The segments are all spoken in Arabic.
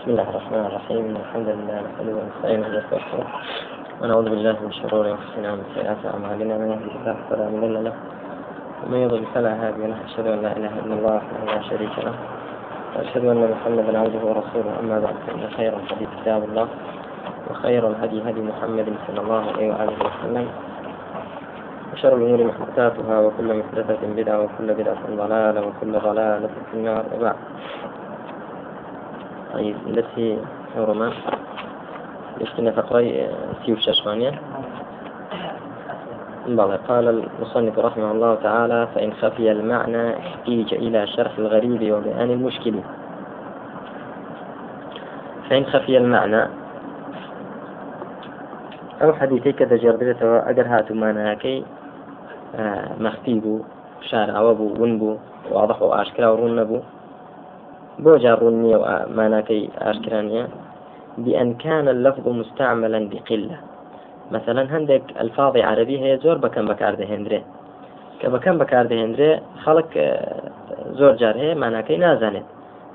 بسم الله الرحمن الرحيم. الحمد لله نحمده ونستعينه ونستغفره. ونعوذ بالله من شرور أنفسنا ومن سيئات أعمالنا. من يهده الله فلا مضل له ومن يضلل فلا هادي له. أشهد أن لا إله إلا الله وحده لا شريك له. وأشهد أن محمدا عبده ورسوله. أما بعد فإن خير الحديث كتاب الله وخير الهدي هدي محمد صلى الله عليه وآله وسلم. وشر الأمور محدثاتها وكل محدثة بدعة وكل بدعة ضلالة وكل ضلالة في النار. وبعد طيب التي حرمة؟ اشتنا فقري سيو ششوانية بلى قال المصنف رحمه الله تعالى فإن خفي المعنى احتيج إلى شرح الغريب وبيان المشكل. فإن خفي المعنى أو حديثي كذا جردته أجر هاتو معناكي آه، مخفي بو شارع وبو ونبو واضح وأشكرا ورون بو جار ڕوون ما و أشكرانيا بأن كان اللفظ مستعملا بقلة. مثلا هندك ألفاظ عربي هي زور بكم بكار دهندري كبكم بكار دهندري خلق آه، زور جار معناكي نازنت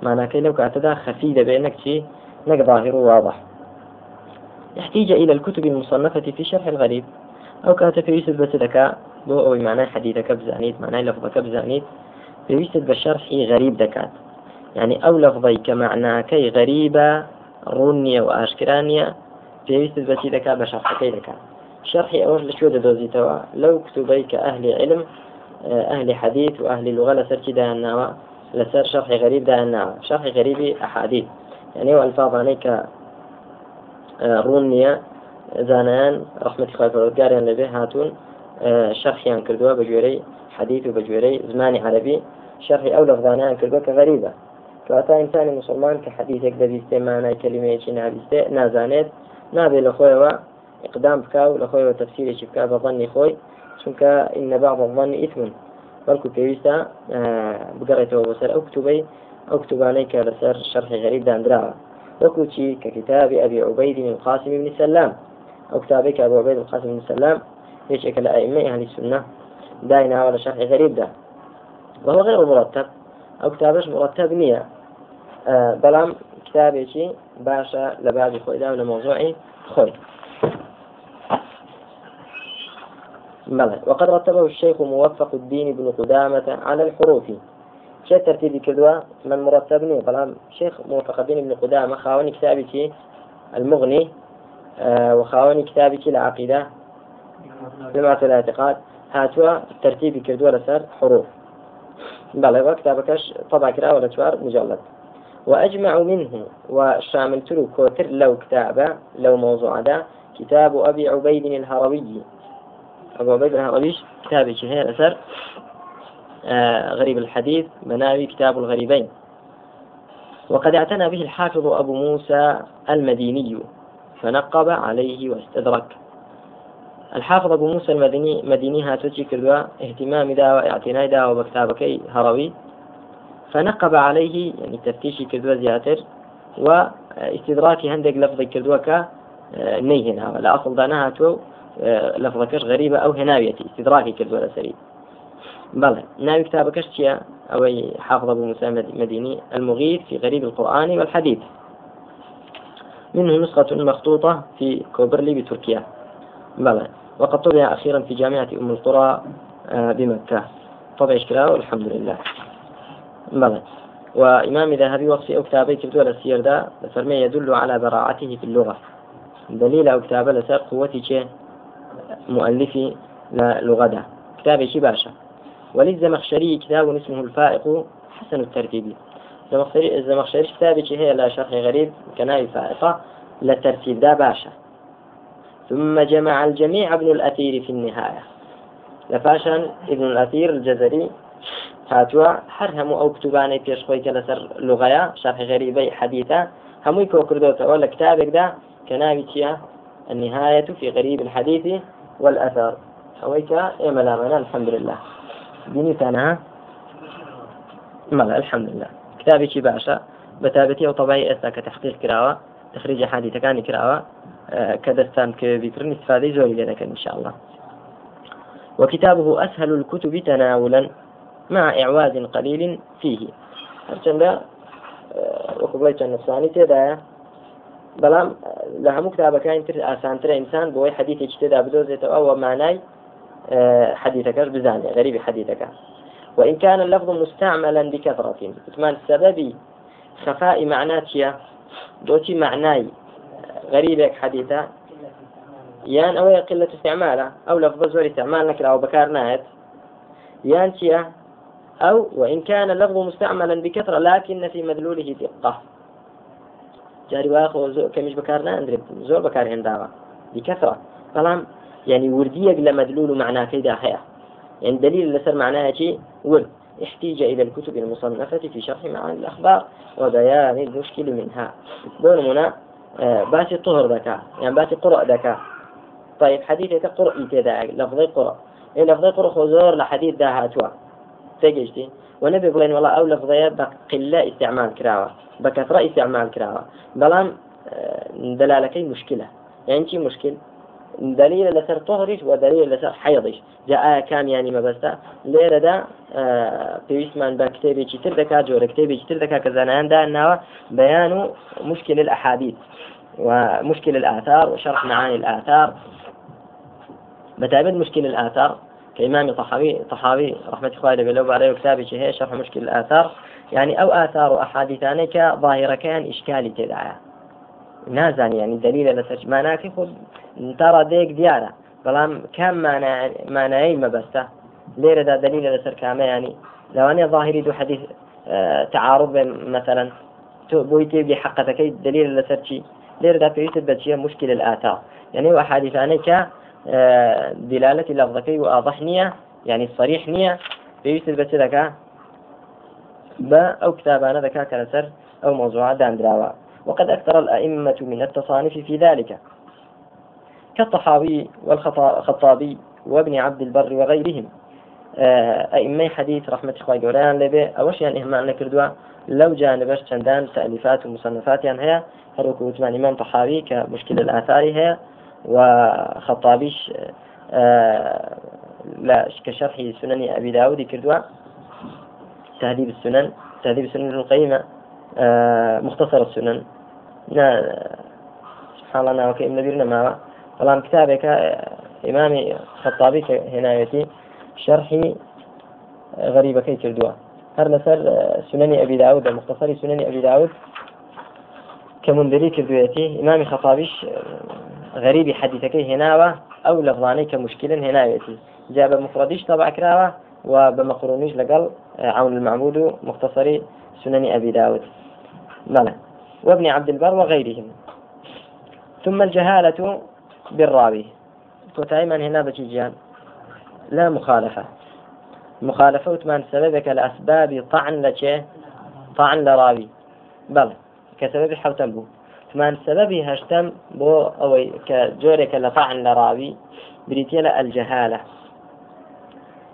معناكي لو كاتدا خفي بينك شي نك ظاهر واضح. يحتاج إلى الكتب المصنفة في شرح الغريب. أو كاتب يوسف بس دكا بو أو معناه حديثك بزانيت معناه لفظك بزانيت يوسف بشرح غريب دكات. يعني أو لفظي كمعناكي غريبة رونية وأشكرانية. پێویست بەچی دەکا بە شەرحەکەی دەکا شرحی ئەوش لە شوێ دەدۆزیتەوە لەو کتوبەی کە ئەهلی علم ئەهلی حەدیث و ئەهلی لغە لەسەرکی دایانناوە لەسەر شرحی غەریب دایانناوە شرحی غەریبی ئەحادیث يعني هو ئەلفاظانەی کە ڕوون نییە زانایان ڕحمەتی خۆی پەروەردگاریان لەبێ هاتوون شرحیان کردووە بە گوێرەی حەدیث و بە گوێرەی زمانی عەربی شرحی ئەو لەفظانیان کردووە کە غەریبە کەواتە ئینسانی مسلمان کە حەدیثێک دەبیستێ مانای کەلیمەیەکی نابیستێ نازانێت نابێت لە خۆیەوە اقدام بکا و لە خۆیەوە تەفسیرێکی بکا بە إن بعض الظن إثم. بەڵکو پێویستە بگەڕێتەوە بەسەر ئەو کتوبەی ئەو کتوبانەی کە لەسەر شەرحی غەریب دانراوە وەکو چی کە کتابی ئەبی قاسم بن سلام. ئەو کتابی کە ئەبو عوبەید القاسم بن سلام یەکێکە لە ئەئمەی أهل السنة دايناوە لە شەرحی غەریبدا وهو غير مرتب. أو كتابش مرتب نية. آه بەڵام کتابێکی باشە لە بابی خۆیدا و لە مۆزوعی خۆی. بلى وقد رتبه الشيخ موفق الدين بن قدامة على الحروف. شيء ترتيبي كدوا من مرتبني بلام شيخ موفق الدين بن قدامة خاوني كتابي المغني آه وخاوني كتابي العقيدة جماعة الاعتقاد هاتوا ترتيبي كدوا لسر حروف. بلى وكتابكش طبع كرا ولا مجلد. وأجمع منه وشامل تلو كوتر لو كتابة لو موضوع ده كتاب أبي عبيد الهروي. أبو عبيد الهروي كتابي شهير أثر. آه غريب الحديث مناوي كتاب الغريبين. وقد اعتنى به الحافظ أبو موسى المديني فنقب عليه واستدرك. الحافظ أبو موسى المديني مديني هاتوتي كردوا اهتمام دا واعتناء دا وبكتابكي هروي. فنقب عليه يعني تفتيشي كردوة زياتر واستدراكي هندق لفظ كردوة ك نيهنا لا أصل دانها تو لفظكش غريبة أو هناويتي استدراكي كردوة سري بلى ناوي كتابكش تيا؟ أو حافظ أبو موسى مديني المغيث في غريب القرآن والحديث. منه نسخة مخطوطة في كوبرلي بتركيا. بلى وقد طبع أخيرا في جامعة أم القرى آه، بمكة. طبع إشكاله والحمد لله. بلى وإمام ذهبي وصف أو كتابي كتبت السير دا فرمي يدل على براعته في اللغة. دليل أو كتابة لسر قوتي مؤلفي للغة دا كتابي شي باشا. وللزمخشري كتاب اسمه الفائق حسن الترتيب. الزمخشري الزمخشري كتابي هي لا شرح غريب كناي فائقة للترتيب دا باشا. ثم جمع الجميع ابن الأثير في النهاية. لفاشا ابن الأثير الجزري هاتووە هەر هەموو ئەو کتوبانەی پێشخۆی کە لەسەر لغەیە شارحی غەریبەی حەدیثە هەمووی کۆ کردوتەوە لە کتابێکدا کە ناوی چییە؟ النهاية في غريب الحديث والأثر. أويك إيه ملامنا الحمد لله ديني تانا ملا الحمد لله كتابي شي باشا بتابتي أو طبعي أسا كتحقيق كراوة تخريج حديث كان كراوة كدستان كبيكرن استفادة زوري لك إن شاء الله وكتابه أسهل الكتب تناولا. مع إعواز قليل فيه. هرچەندە وەکو بڵی چەند نقصانی تێدایە بەڵام لە هەموو کتابەکانی تر ئاسانترە ئینسان بۆی حەدیثێکی تێدا بدۆزێتەوە ئەوە مانای حديثك بزاني غريب حديثك. وإن كان اللفظ مستعملا بكثرة ثمان سبب خفاء معناتيا دوتي معناي غريبك حديثة. يان أو قلة استعمالة أو لفظ زور استعمال نكرة أو بكار ناهت. يان تيا أو وإن كان اللفظ مستعملا بكثرة لكن في مدلوله دقة. جاري واخو كمش بكارنا؟ أندري زور بكار هنداوا. بكثرة. بەڵام يعني ورديك لمدلول معناه كيدا هيا يعني دليل لسر معناها شيء ورد احتيج إلى الكتب المصنفة في شرح معاني الأخبار وبيان المشكل منها. دون منا آه، باتي طهر ذكاء يعني باتي قرأ ذكاء طيب حديث قرأ كذا لفظي قرأ. إيه لفظي قرأ خزور لحديث بلين والله أو لفظية بقلة استعمال كراوة بكثرة استعمال كراوة. بلام آه، دلالكي مشكلة. يعني شي مشكل؟ دليل لسر طهرش ودليل لسر حيضش جاء كام يعني ما بس ليرة دا من بكتابي كتير دكا جور كتابي كتير دكا كزانان دا انه بيان مشكل الأحاديث ومشكل الآثار وشرح معاني الآثار. بتعبد مشكل الآثار. كإمام طحاوي طحاوي رحمة الله بلو عليه كتابي هي شرح مشكل الآثار. يعني أو آثار أحاديثانك ظاهرة كان إشكالي تدعى نازان يعني دليل لسج ما ناكي ترى ديك ديارة. بەڵام كم مانایی مەبەستە لێرەدا دلیل لەسەر کامە ینی لەوانەیە ظاهری دوو حەدیث آه، تعارض مثلا تو بۆی تێبی حقەتەکەی دلیل لەسەر چی لێرەدا پێویست بەچیە مشکل الآتا يعني وأحاديثانك آه، دلالة لفظكي وأضح نية يعني صريح نية پێویست بەچ دەکا بە ئەو کتابانە دەکا کە أو موضوعات دراوة. وقد أكثر الأئمة من التصانيف في ذلك كالطحاوي والخطابي وابن عبد البر وغيرهم. آه، أئمة حديث رحمة إخوة جوريان لبي أوش يعني إهمال نكردوا لو جانبش چندان تأليفات ومصنفات يعني هي هروكو وثمان إمام طحاوي كمشكل الآثار هي وخطابيش آه، لا كشرح سنن أبي داود كردوا تهذيب السنن تهذيب السنن القيمة آه، مختصر السنن. سبحان الله وكيف نبيرنا ما بەڵام کتابێکە ئیمامی خەتابی کە هێناوێتی شەرحی غەریبەکەی کردووە هەر لەسەر سنەنی ئەبی داود لە مختصری سنەنی ئەبی داود کە مندری کردوێتی ئیمامی خەتابیش غەریبی حەدیثەکەی هێناوە ئەو لەفڵانەی کە مشکلن هێناوێتی جا بە مفردیش تەبع کراوە و لقل عون المعبود مختصر سنن أبي داود. بلى وابن عبد البر وغيرهم. ثم الجهالة بالراوي. وتعيما هنا بتجيان لا مخالفة. مخالفة وتمان سببك الأسباب طعن لك طعن لراوي. بل كسبب ثمان سببي هشتم بو أو كجورك لطعن لراوي بريتيلا الجهالة.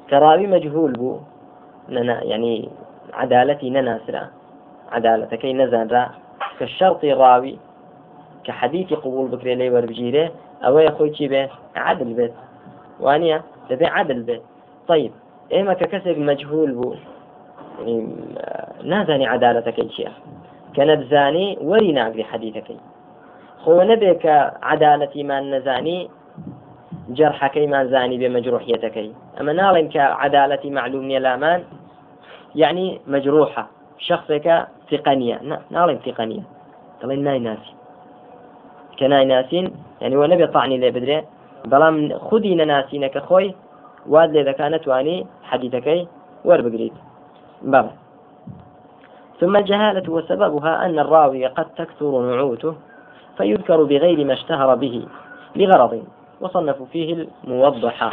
كراوي مجهول بو ننا يعني عدالتي نناسرة عدالتك نزان كالشرط راوي كحديث قبول بكري لي وربجيره ئەوەیە خۆی چی بێ؟ عدل بێت. وانە دەبێ عدل بێت. طيب ئێمە کە کەسێک مەجهول عدالەتەکەی کە نەبزانی وەری ناگری حەدیثەکەی. خۆ نەبێ کە عدالەتیمان نەزانی جرحەکەیمان زانی بێ مەجروحیەتەکەی. ئەمە ناڵێن کە عدالەتی معلوم نیە لامان يعني مجروحة شخصك ثقانية نعلم ثقانية دڵێن ناي ناسي کە ناي ناسين يعني وە نەبێ طعنی لێ بدرێ بەڵام خودی نەناسینەکە خۆی واد لێ دەکا نتوانی حەدیثەکەی وەربگریت. بەڵێ. ثم الجهالة وسببها أن الراوي قد تكثر نعوته فيذكر بغير ما اشتهر به لغرض وصنف فيه الموضحة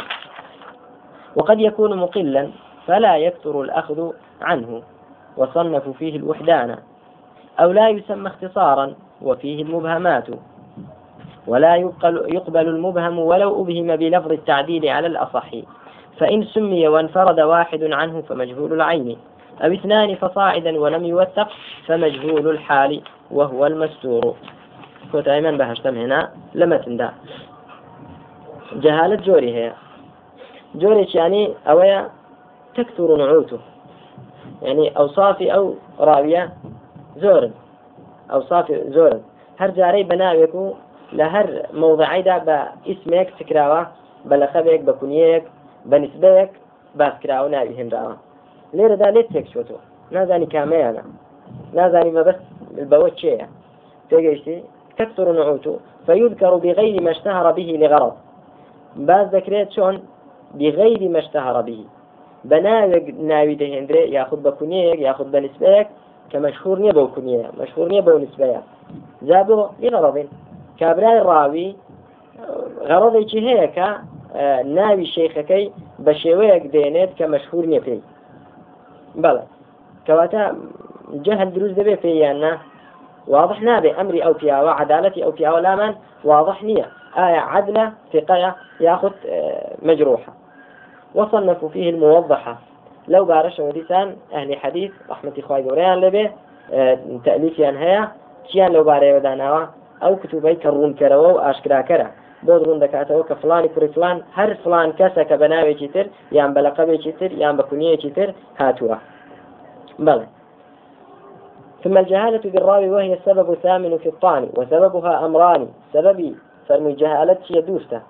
وقد يكون مقلا فلا يكثر الأخذ عنه وصنف فيه الوحدان أو لا يسمى اختصارا وفيه المبهمات. ولا يقبل المبهم ولو أبهم بلفظ التعديل على الأصح فإن سمي وانفرد واحد عنه فمجهول العين. أو اثنان فصاعدا ولم يوثق فمجهول الحال وهو المستور. كنت أيمن بهشتم هنا لما تندى. جهالة جوري هي. جوري يعني أويا تكثر نعوته. يعني أوصافي أو راوية زورن أو صافي زورن هر جاري بناويكو لهر موضعيدا باسمك تكراوه بلقبك بكنيك بنسبك باس کراوە ناوی هێنراوە لێرەدا لێت تێک چۆتەوە نازانی کامەیانە. نازانی مەبەست بەوە چێە؟ تێگەیشتی تەکتر نعوتو فيذكر بغير ما اشتهر به لغرض. باز دەکرێت چۆن بغير ما اشتهر به. بەناوێک ناوی دەهێنرێ یاخود بە کونیەیەک یاخود بە نسبەیەک کە مەشهور نییە بەو کونیە مەشهور نییە بەو نسبەیە. جا بۆ لغرضین. کابرای ڕاوی غەڕەضێکی هەیە کە ناوی شەیخەکەی بە شێوەیەک دێنێت کە مەشهور نیە پێی. بەڵێ کەواتە جهل دروست دەبێ پێیاننا واضح نابێ ئەمری ئەو پیاوە عدالەتی ئەو پیاوە لامان واضح نییە آية عدلة ثقة ياخذ مجروحة. وصنفوا فيه الموضحة. لو بارش وديسان أهل حديث رحمة إخوة قوريان لبه تأليف هيا. كيان لو باري وداناوا؟ أو كتبي كرون كروا وأشكرا كرا. بۆ ڕوون دەکاتەوە کە فلانی کوڕی فلان هەر فلان کەسە کە بە ناوێکی تر یان بە لەقەبێکی تر یان بە کونیەکی تر هاتووە بەڵێ ثم الجهالة بالراوي وهي السبب الثامن في الطعن وسببها أمران. سبب فرمي جهالة يدوسته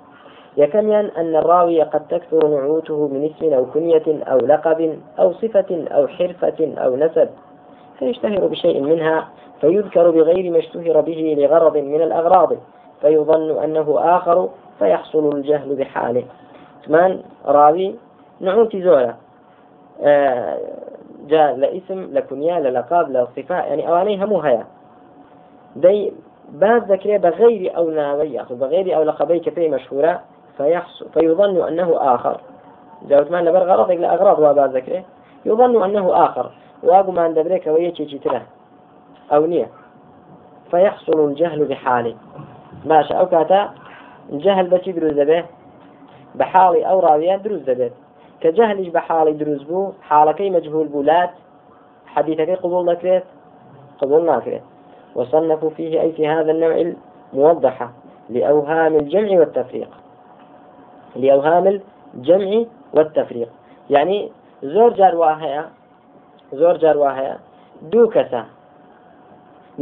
يكميا أن الراوي قد تكثر نعوته من اسم أو كنية أو لقب أو صفة أو حرفة أو نسب. فيشتهر بشيء منها فيذكر بغير ما اشتهر به لغرض من الأغراض. فيظن أنه آخر فيحصل الجهل بحاله. ثمان راوي. نعوتي زولا. آه جاء لاسم لكنيا للقاب لصفاء يعني أواني همو هيا. دي بعد ذكره بغير أو ناوي بغير أو لقبي كفي مشهورة فيحصل فيظن أنه آخر. جاءت معنا بر إلى أغراض وبعد ذكره يظن أنه آخر. وأبو ما عند بريك ويتشي تره أو نية. فيحصل الجهل بحاله. باشە ئەو کاتە جەهل بەچی دروست دەبێت بە حاڵی ئەو ڕاویان دروست دەبێت کە جەهلیش بە حاڵی دروست بوو بولات حديثك قبول نكريت قبول ناكريت. وصنفوا فيه أي في هذا النوع الموضحة لأوهام الجمع والتفريق. لأوهام الجمع والتفريق. يعني زور جار واهية زور جار واهية دو كسا.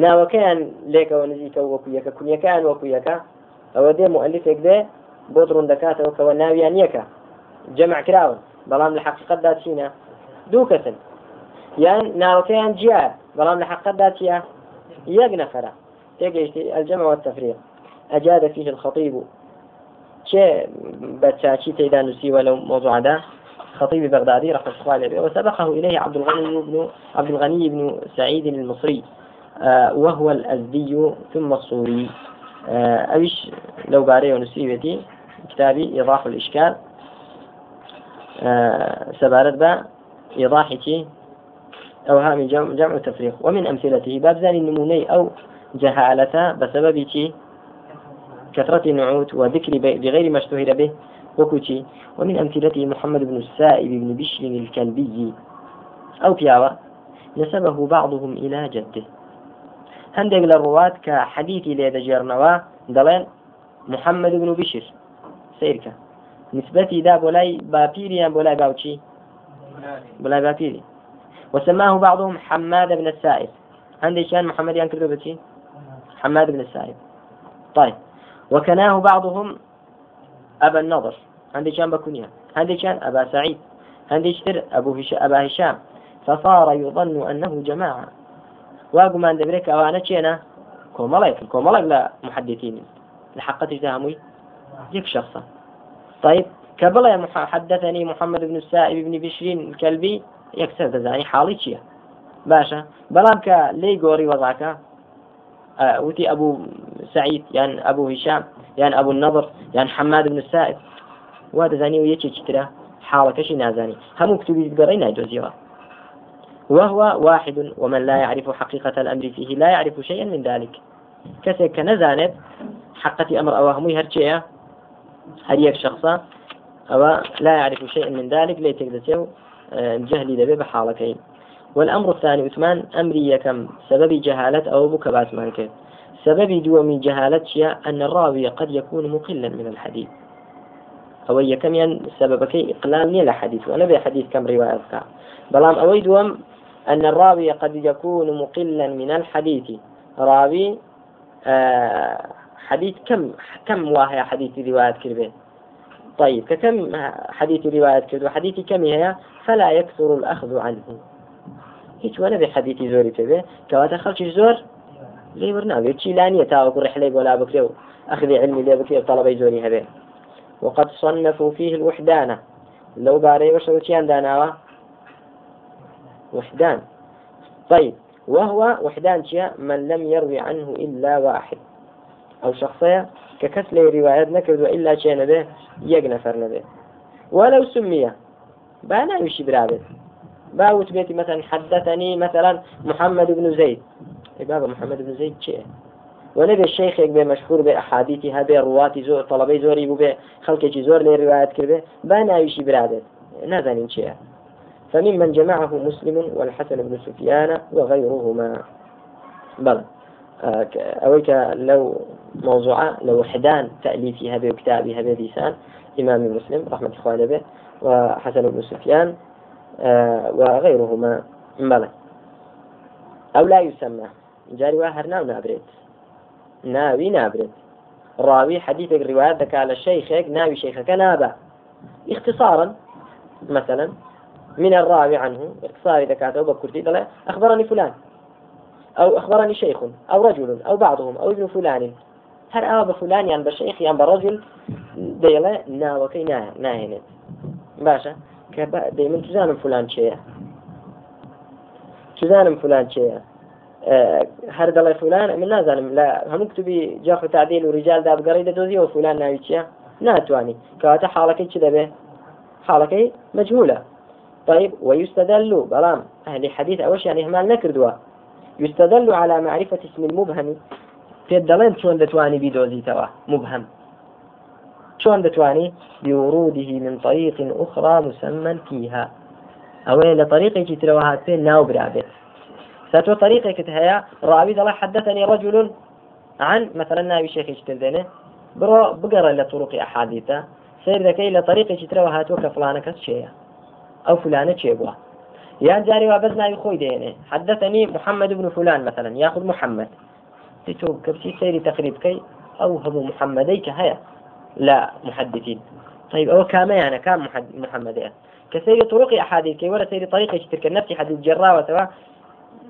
ناوەکەیان لێکەوە نزیکە وەکو یەکە کونیەکان وەکو یەکە ئەوە دێ مؤلفێک دێ بۆ دڕون دەکاتەوە کەەوە ناویان یەکە جەمع کراون بەڵام لە حقیقتدا چینە دوو کەسن یان ناوەکەیان جیا بەڵام لە حقیقتدا چیە یەک نەفرە الجمع والتفريق. أجاد فيه الخطيب. شيء بتشاشي تيدا نسيوه لو موضوع ده خطيب بغدادي رحمه الله عليه وسبقه إليه عبد الغني بن عبد الغني بن سعيد المصري وهو الأزدي ثم الصوري. آه، أيش لو باري ونسيبتي كتابي إيضاح الإشكال. آه، سبارت با إيضاحتي أوهام جمع, جمع تفريق. ومن أمثلته باب زاني النموني أو جهالة بسبب كثرة النعوت وذكر بغير ما اشتهر به وكتي ومن أمثلته محمد بن السائب بن بشر الكلبي أو بياوة نسبه بعضهم إلى جده. هەندێک لە ڕوات کە حەدیتی لێ دەژێرنەوە محەممەد بن و بشر سیرکە نسبەتی دا بۆ لای باپیریان بۆ بڵای باپیری وسماه بعضهم حماد بن السائب. عندي كان محمد ينكر بتي حماد بن السائب. طيب. وكناه بعضهم أبا النضر. عندي كان بكنيا عندي كان أبا سعيد. عندي شتر أبو هشام أبا هشام. فصار يظن أنه جماعة. وا گومان دەبرێت کە ئەوانە چێنە؟ کۆمەڵێک کۆمەڵێک لە محدثین لە حقەتش دامووی یک شخصە. طيب كبلا حدثني محمد بن السائب بن بشرين الكلبي يكسر دزاني حالي چيە باشە. بەڵام کە لی گۆری وەزاکە وتی ئەبوو سعید یان ئەبوو هیشام یان ئەبوو نەبر یان حەماد بن سائب وا دەزانی و یەکێکی ترە حاڵەکەشی نازانی. هەموو کتوبی گەڕی نایدۆزیەوە. وهو واحد ومن لا يعرف حقيقة الأمر فيه لا يعرف شيئا من ذلك. كسي كنزانب حقة أمر أو همي هرشيء هل يك شخصا؟ أو لا يعرف شيئا من ذلك ليتك دسيو آه، جهلي دبي بحالكين والأمر الثاني عثمان أمري كم سبب جهالة أو بكبات مانك سبب دوم جهالة أن الراوي قد يكون مقلا من الحديث. أو يكم سبب كي إقلال نيل حديث وأنا بحديث كم رواية بلام أوي دوم أن الراوي قد يكون مقلا من الحديث. راوي آه حديث كم كم واهي حديث رواية كربين؟ طيب ككم حديث رواية كربين؟ حديث كم هي؟ فلا يكثر الأخذ عنه. هیچ وەنە بێ حەدیتی زۆری پێبێ کەواتە خەڵکی زۆر لێ وەرناوێت چی لانیە تاوەکو ڕحلەی بۆ لا بکرێ و أخذ علمي لێ وقد صنفوا فيه الوحدانة لو باري وشروتيان داناوا؟ وحدان. طيب وهو وحدان شيء من لم يروي عنه إلا واحد. أو شخصية ككسل روايات نكرد إلا شيء نبه يقنفر نبه ولو سمي بانا يشي برابط. باوت بيتي مثلا حدثني مثلا محمد بن زيد. بابا محمد بن زيد شيء. ونبي الشيخ يكبي مشهور بأحاديثي هبي رواتي زور طلبي زوري بو خلقي زور لي روايات كربه بانا يشي برادت نازنين شيء. فممن جمعه مسلم والحسن بن سفيان وغيرهما. بلى آه، أويك لو موضوع لو حدان تأليفي هذا وكتابي هذا ديسان إمام مسلم رحمة الله به وحسن بن سفيان آه، وغيرهما. بلى أو لا يسمى جاري واحد ناو نابريت. ناوي نابريت. راوي حديثك ذكى على شيخك ناوي شيخك نابا اختصارا مثلا من الراوي عنه اختصار إذا كانت أو بكرتي أخبرني فلان أو أخبرني شيخ أو رجل أو بعضهم أو ابن فلان. هل أو بفلان يعني بشيخ يعني برجل؟ ديلا ناوكي ناهنت باشا كبا دايما تزانم فلان شيء؟ تزانم فلان شيء؟ أه هر دڵی فلان من نازانم لە هەموو کتوبی جاخ تعدیل و ریجال دابگەڕی دەدۆزیەوە فلان ناوی چیە ناتوانانی کەواتە حاڵەکەی چ دەبێ حاڵەکەی مجهولە طيب ويستدل بلام. أهل حديث أوش يعني إهمال نكردوا. يستدل على معرفة اسم المبهم. في الدلين شون دتواني بيدوزي توا؟ مبهم. شون دتواني؟ بوروده من طريق أخرى مسمى فيها. أو لطريقة فين؟ ناو برابط. ساتو طريقة كتهيا راوي الله حدثني رجل عن مثلا ناوي شيخ يشتردنه برو بقرأ لطرق أحاديثه. سير ذكي لطريقة تروها توك فلانك شيئا أو فلانة شيبوه يا جاري وابز ناوي خوي دينه حدثني محمد بن فلان مثلا. ياخذ محمد. تتوب كبسي سيري تقريب كي. أو هم محمديك هيا لا محدثين. طيب أو كام يعني كام محمدين كسيري طرق أحاديث ولا سيري طريقة تلك نفسي حديث جرا وتوا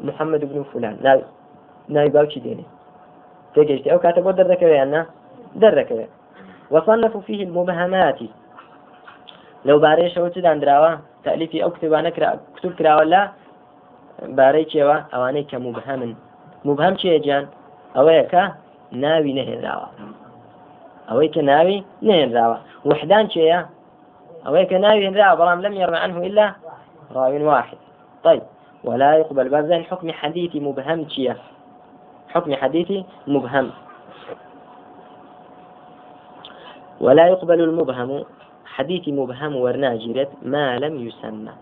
محمد بن فلان. ناوي ناوي باوشي دينه تيجي أو كاتب ودر يعني. در وصنفوا فيه المبهمات. لو بارێشەوە چ دانراوە تەلیفی ئەو کتێبانە کتوب کراوە لە بارەی کێوە ئەوانەی کە مبهەمن مبهەم چێجان ئەوەیە کە ناوی نەهێنراوە ئەوەی کە ناوی نهێنراوە وحدان چێە ئەوەی کە ناوی هێنراوە بەڵام لم يرمى عنه إلا راوي واحد. طيب ولا يقبل بعد ذلك حكم حديثي مبهم چية حكم حديثي مبهم. ولا يقبل المبهم. حديث مبهم ورناجرت ما لم يسمى.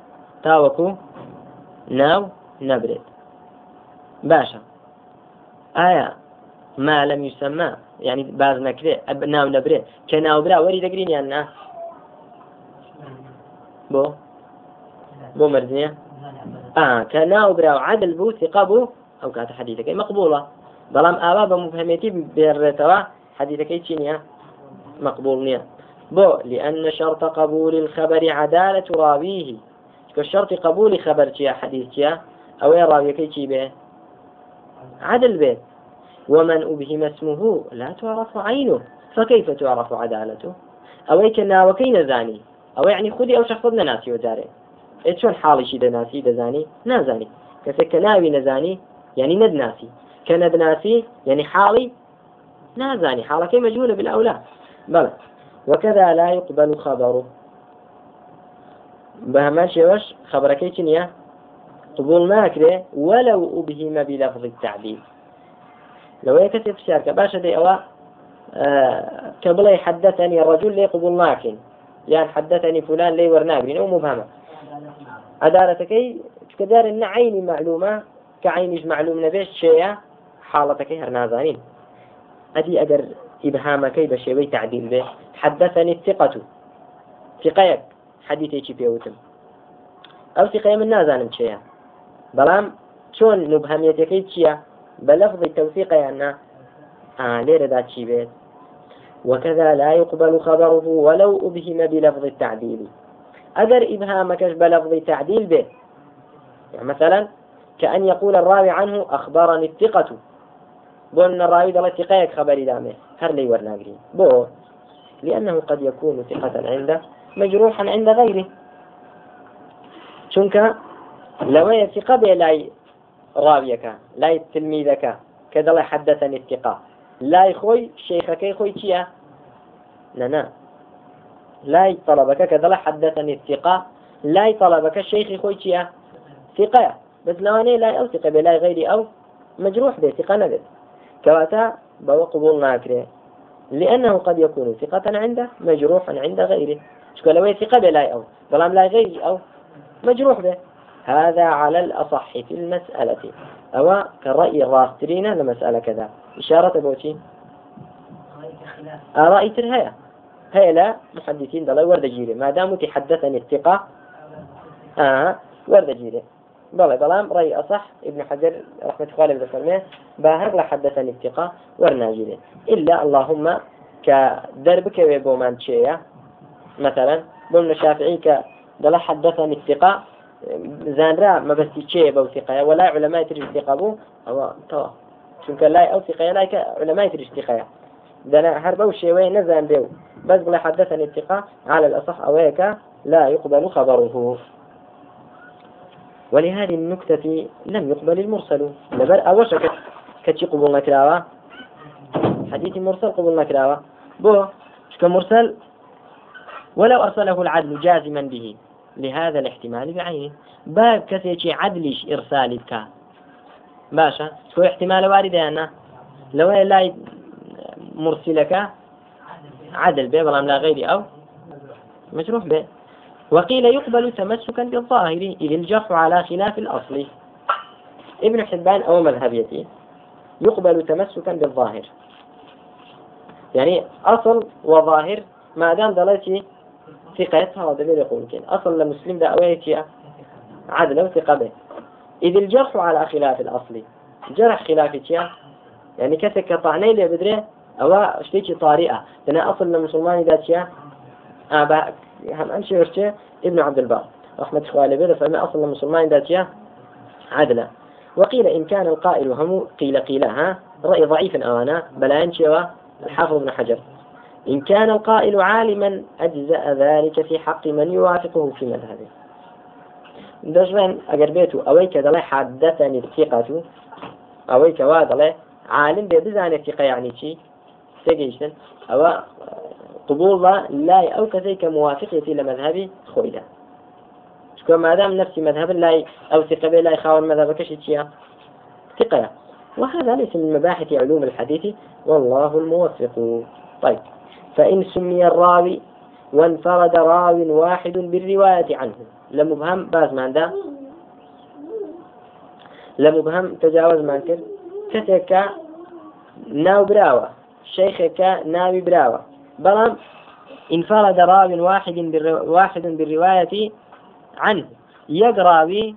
تاوكو؟ ناو؟ نبرد. باشا. آية. ما لم يسمى. يعني باز نكري ناو نبرد. كناو برا. وري دقرين يعني بو. بو مرزية. آه. كناو برا. عدل بو ثقة بو. أو كانت حديثك مقبولة. بلام آبا بمفهمتي بيرتوا. حديثك إيش مقبول نيا بو لأن شرط قبول الخبر عدالة راويه كشرط قبول خبر تيا حديث تيا أو راوي كي به عدل به ومن أبهم اسمه لا تعرف عينه فكيف تعرف عدالته أو كنا وكين زاني أو يعني خذي أو شخص ناسي وزاري إيه شون حالي شي دناسي دزاني نازاني كسك ناوي نزاني يعني ند ناسي كند ناسي يعني حالي نازاني حالك مجهولة بالأولى بلى وكذا لا يقبل خبره. بهما شوش خبرك چنيا قبول ناكره ولو أبهم بلفظ التعديل. لو هيك تفسير كباشا دي أوا آه كبلي حدثني الرجل لي قبول ناكن يعني حدثني فلان لي ورناكن أو مبهمة. عدالتك كدار إن عيني معلومة كعينش معلوم نبيش شيء حالتك هرنازانين. أدي أجر إبهامك بشيء تعديل به حدثني الثقة. ثقيك حديثي شي بيوتم أو ثقة من نازانم شيئا. بەڵام چۆن مبهەمیەتەکەی چییە بە لەفظی تەوثیقیاننا آه لێرەدا چی بێت وكذا لا يقبل خبره ولو أبهم بلفظ التعديل. أجر إبهامكش بلفظ تعديل به يعني مثلا كأن يقول الراوي عنه أخبرني الثقة. بون الراوي دل ثقيك خبري دامه. هر لي ورناقري. بو. لأنه قد يكون ثقة عنده مجروحا عند غيره. شنك؟ لو ثقة لاي راويك لاي تلميذك. كذا حدثني الثقة. لاي خوي شيخك خوي تيا لا لاي طلبك. كذا حدثني الثقة. لاي طلبك الشيخ خوي تيا ثقة. بس لواني لا أو ثقة بلا غيري أو مجروح به ثقة نبت كواتا بو قبول ناكره لأنه قد يكون ثقة عنده مجروحا عند غيره. شكو لو ثقة بلا أو ظلام لا غيري أو مجروح به. هذا على الأصح في المسألة. أو كرأي الراسترين لمسألة كذا. إشارة بوتي رأي ترهيا هي لا محدثين دلا ورد جيري. ما دام تحدثني الثقة. آه ورد جيري. بلى بلام رأي أصح ابن حجر رحمة الله عليه وسلم باهر لحدثني الثقة ورناجري إلا اللهم كدربك ويبومان تشيا مثلا بمن الشافعي كدلا حدثني الثقة زانرا ما بس تشيا بو ثقة ولا علماء تري الثقة بو هو توا چونك لا أو ثقة لا علماء تري الثقة دنا هربا وشيوي نزان بيو. بس بلا حدثني الثقة على الأصح أويك لا يقبل خبره. ولهذه النكتة لم يقبل المرسل. لبر أوش كتشي قبول نكراوة. حديث مرسل قبول نكراوة. بو مرسل؟ ولو أرسله العدل جازما به. لهذا الاحتمال بعينه. باب كثيري عدلش إرسال بك باشا شو احتمال وارد أنا؟ لو لا مرسلك عدل به لا غيري أو مجروح به وقيل يقبل تمسكا بالظاهر إذ الجرح على خلاف الأصل. ابن حبان أو مذهبيتي يقبل تمسكا بالظاهر. يعني أصل وظاهر ما دام دلتي ثقتها ودليل يقول كين أصل لمسلم ده أويتي عدل وثقة به. إذ الجرح على خلاف الأصل. جرح خلافي يعني كثك طعني لي بدري أو اشتيكي طارئة. لأن أصل لمسلمان ذاتيا آباء هم أمشي ورشة ابن عبد البر. رحمة إخواني بذا فما أصل المسلمان ذاتيا عدلا. وقيل إن كان القائل هم قيل قيل ها؟ رأي ضعيف أوانا بلا ينشي الحافظ ابن حجر. إن كان القائل عالما أجزأ ذلك في حق من يوافقه في مذهبه. دجمن أجر بيتو أويك دلي حدثني الثقة أويك وادلي عالم بيبزان الثقة يعني شي؟ تجيشن أو قبول لا أو كذلك موافقتي لمذهبي خويدا. شكو ما دام نفسي مذهب لا أو ثقة لا يخاون مذهبك شيء ثقة. وهذا ليس من مباحث علوم الحديث والله الموفق. طيب. فإن سمي الراوي وانفرد راو واحد بالرواية عنه. لمبهم باز ما عنده لمبهم تجاوز ما كر كتك ناو براوة. شيخك ناوي براوة. بلام انفرد راو واحد بالرو... واحد بالرواية عنه يقرأ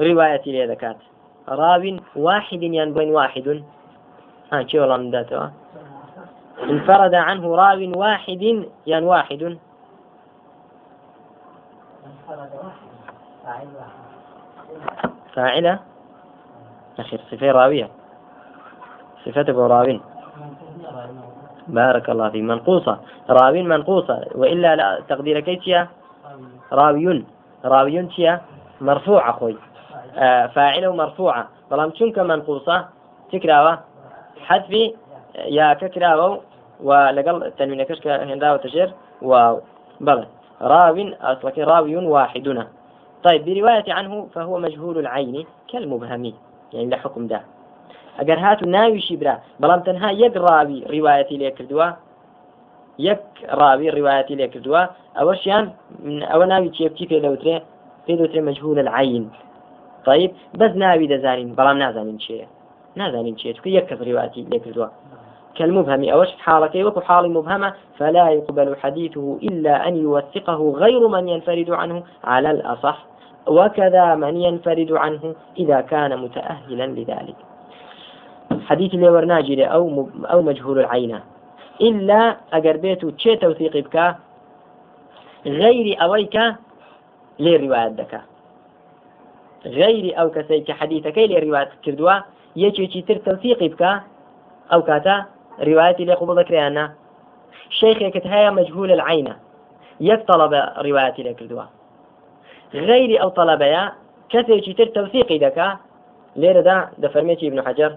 رواية لذكات راو واحد ينبين واحد. ها شو والله من ذاته؟ انفرد عنه راو واحد ين واحد. فاعلة أخير صفة راوية. صفة راوي. بارك الله فيك. منقوصة. راوي منقوصة. وإلا لا تقدير كيتيا راوي راوي تيا مرفوعة خوي. آه فاعلة مرفوعة بلام شنك منقوصة؟ تكراوة. حذف يا ككراوة. ولقل تنوين كشك هندا وتشير واو. بلى راو أصلك راوي واحدنا. طيب برواية عنه فهو مجهول العين كالمبهم. يعني لحكم ده. ئەگەر هات و ناویشی برا بەڵام تەنها یەک ڕاوی ڕیواەتی لێ کردووە یەک ڕاوی ڕیواەتی لێ کردووە ئەوەشیان ئەوە ناوی چێبکی پێ دەوترێ پێ دەوترێ مەجهول العین. طيب بەس ناوی دەزانین بەڵام نازانین چێە نازانین چێت چکە یەک کەس ڕیواتی لێ کردووە. كالمبهم أوش حالك وكو حال مبهمة فلا يقبل حديثه إلا أن يوثقه غير من ينفرد عنه على الأصح وكذا من ينفرد عنه إذا كان متأهلا لذلك. حديث اللي ورناجي أو أو مجهول العين. إلا أجر بيته تشي توثيق بك؟ غير أويك لرواية دكا غير أو كسيك حديثك لرواية كردوا. يجي تر توثيق بك؟ أو كاتا روايتي لي قبول ذكريانا. شيخك هيا مجهول العين. يك طلب روايتي لكردوا غير أو طلبيا كثير تر توثيقي دكا ليرة دا دفرميتي ابن حجر.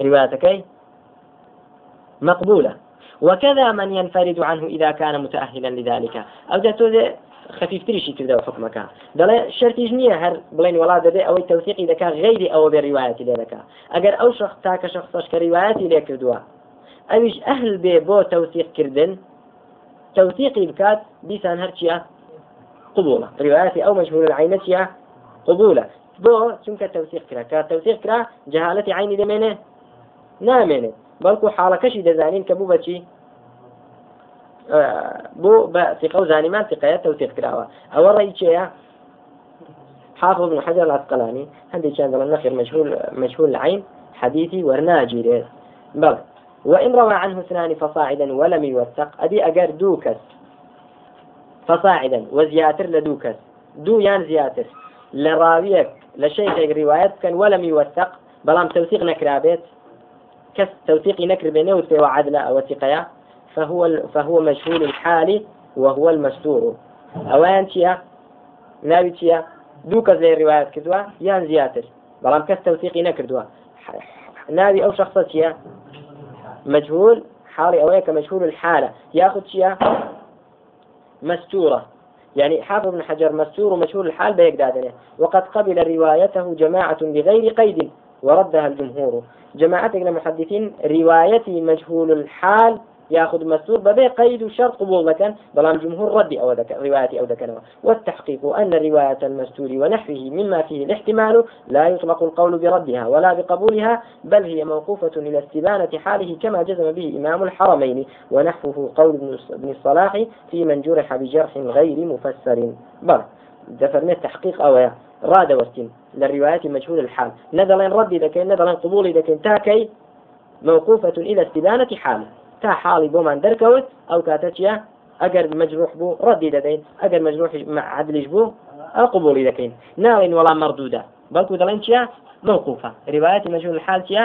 روايتكي مقبولة. وكذا من ينفرد عنه إذا كان متأهلا لذلك. أو جاتو خفيف تريشي كذا حكمك. دلا شرط جنية هر بلين ولا دبي أو التوثيق إذا كان غير أو برواية لك أجر أو شخص تاك شخص كرواية لك دوا أويش أهل بي بو توثيق كردن؟ توثيقي بكات بيسان هرشيا قبولة. رواياتي أو مجهول العينة قبولة. بو چونکە توثيق کرا کە توثيق کرا جهالەتی عینی نامێنێت بەڵکو حاڵەکەشی دەزانین کە بوو بەچی بۆ بە ثقە و زانیمان ثقەیە توثيق کراوە. ئەوە ڕێی چێە؟ حافظ بن حجر العسقلاني هندي كان ضمن نخر مجهول مجهول العين حديثي ورناجي بل وإن روى عنه اثنان فصاعدا ولم يوثق أبي أجر دوكس فصاعدا وزياتر لدوكس دو يان زياتر لراويك لشيخ روايات كان ولم يوثق بلام توثيق نكرابيت كس توثيق نكر بينه وعدل أو ثقيا فهو فهو مجهول الحال وهو المستور. أوان تيا ناوي تيا دوكا زي الروايات كدوا يان زياتر. بلام توثيق نكردوا ناوي أو شخص تيا مجهول حالي أويك مجهول الحالة. ياخذ تيا مستورة. يعني حافظ بن حجر مستور ومشهور الحال بيقدادنه. وقد قبل روايته جماعة بغير قيد. وردها الجمهور. جماعة المحدثين روايتي مجهول الحال ياخذ مسور ببي قيد شرط قبول لكن بلام جمهور ردي أو ذكر روايتي أو ذكر والتحقيق أن رواية المستور ونحوه مما فيه الاحتمال لا يطلق القول بردها ولا بقبولها بل هي موقوفة إلى استبانة حاله كما جزم به إمام الحرمين ونحوه قول ابن الصلاح في من جرح بجرح غير مفسر. بل دفرنا التحقيق أو راد ورتين. للروايات مجهول الحال. نذلين ردي ذكين نذلين قبولي ذكين تاكي موقوفة إلى استبانة حاله. تا بۆمان دەرکەوت ئەو کاتە چیە ئەگەر مجروح بوو ڕەدی دەدەین ئەگەر مجروح عدلیش بوو ئەو قبولی دەکەین ناڵین وەڵام مردوودە بەڵکو دەڵێن چیە موقوفة. رواية مجهول الحال چیە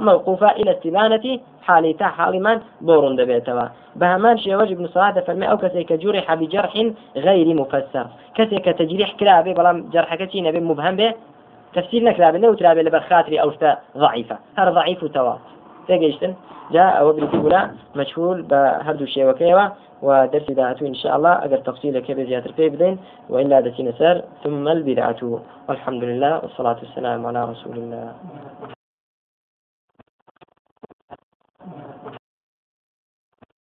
موقوفة إلى استبانة حالي تا حالي من بورون دبيتوا بهمان شيء وجه ابن صلاة فرمي أو كسيك جرح بجرح غير مفسر. كسيك تجريح كلابي بلام جرح كتين بي مبهم به تفسير نكلابي نو ترابي لبخاطري أو ضعيفة هذا ضعيف وتوا تيجيشتن جاء أو بالكبلا مشهور بهردو شيء وكيوا ودرس دعته إن شاء الله أجر تفصيل كيف زيادة في بدين وإلا دسين سر ثم البدعة والحمد لله والصلاة والسلام على رسول الله.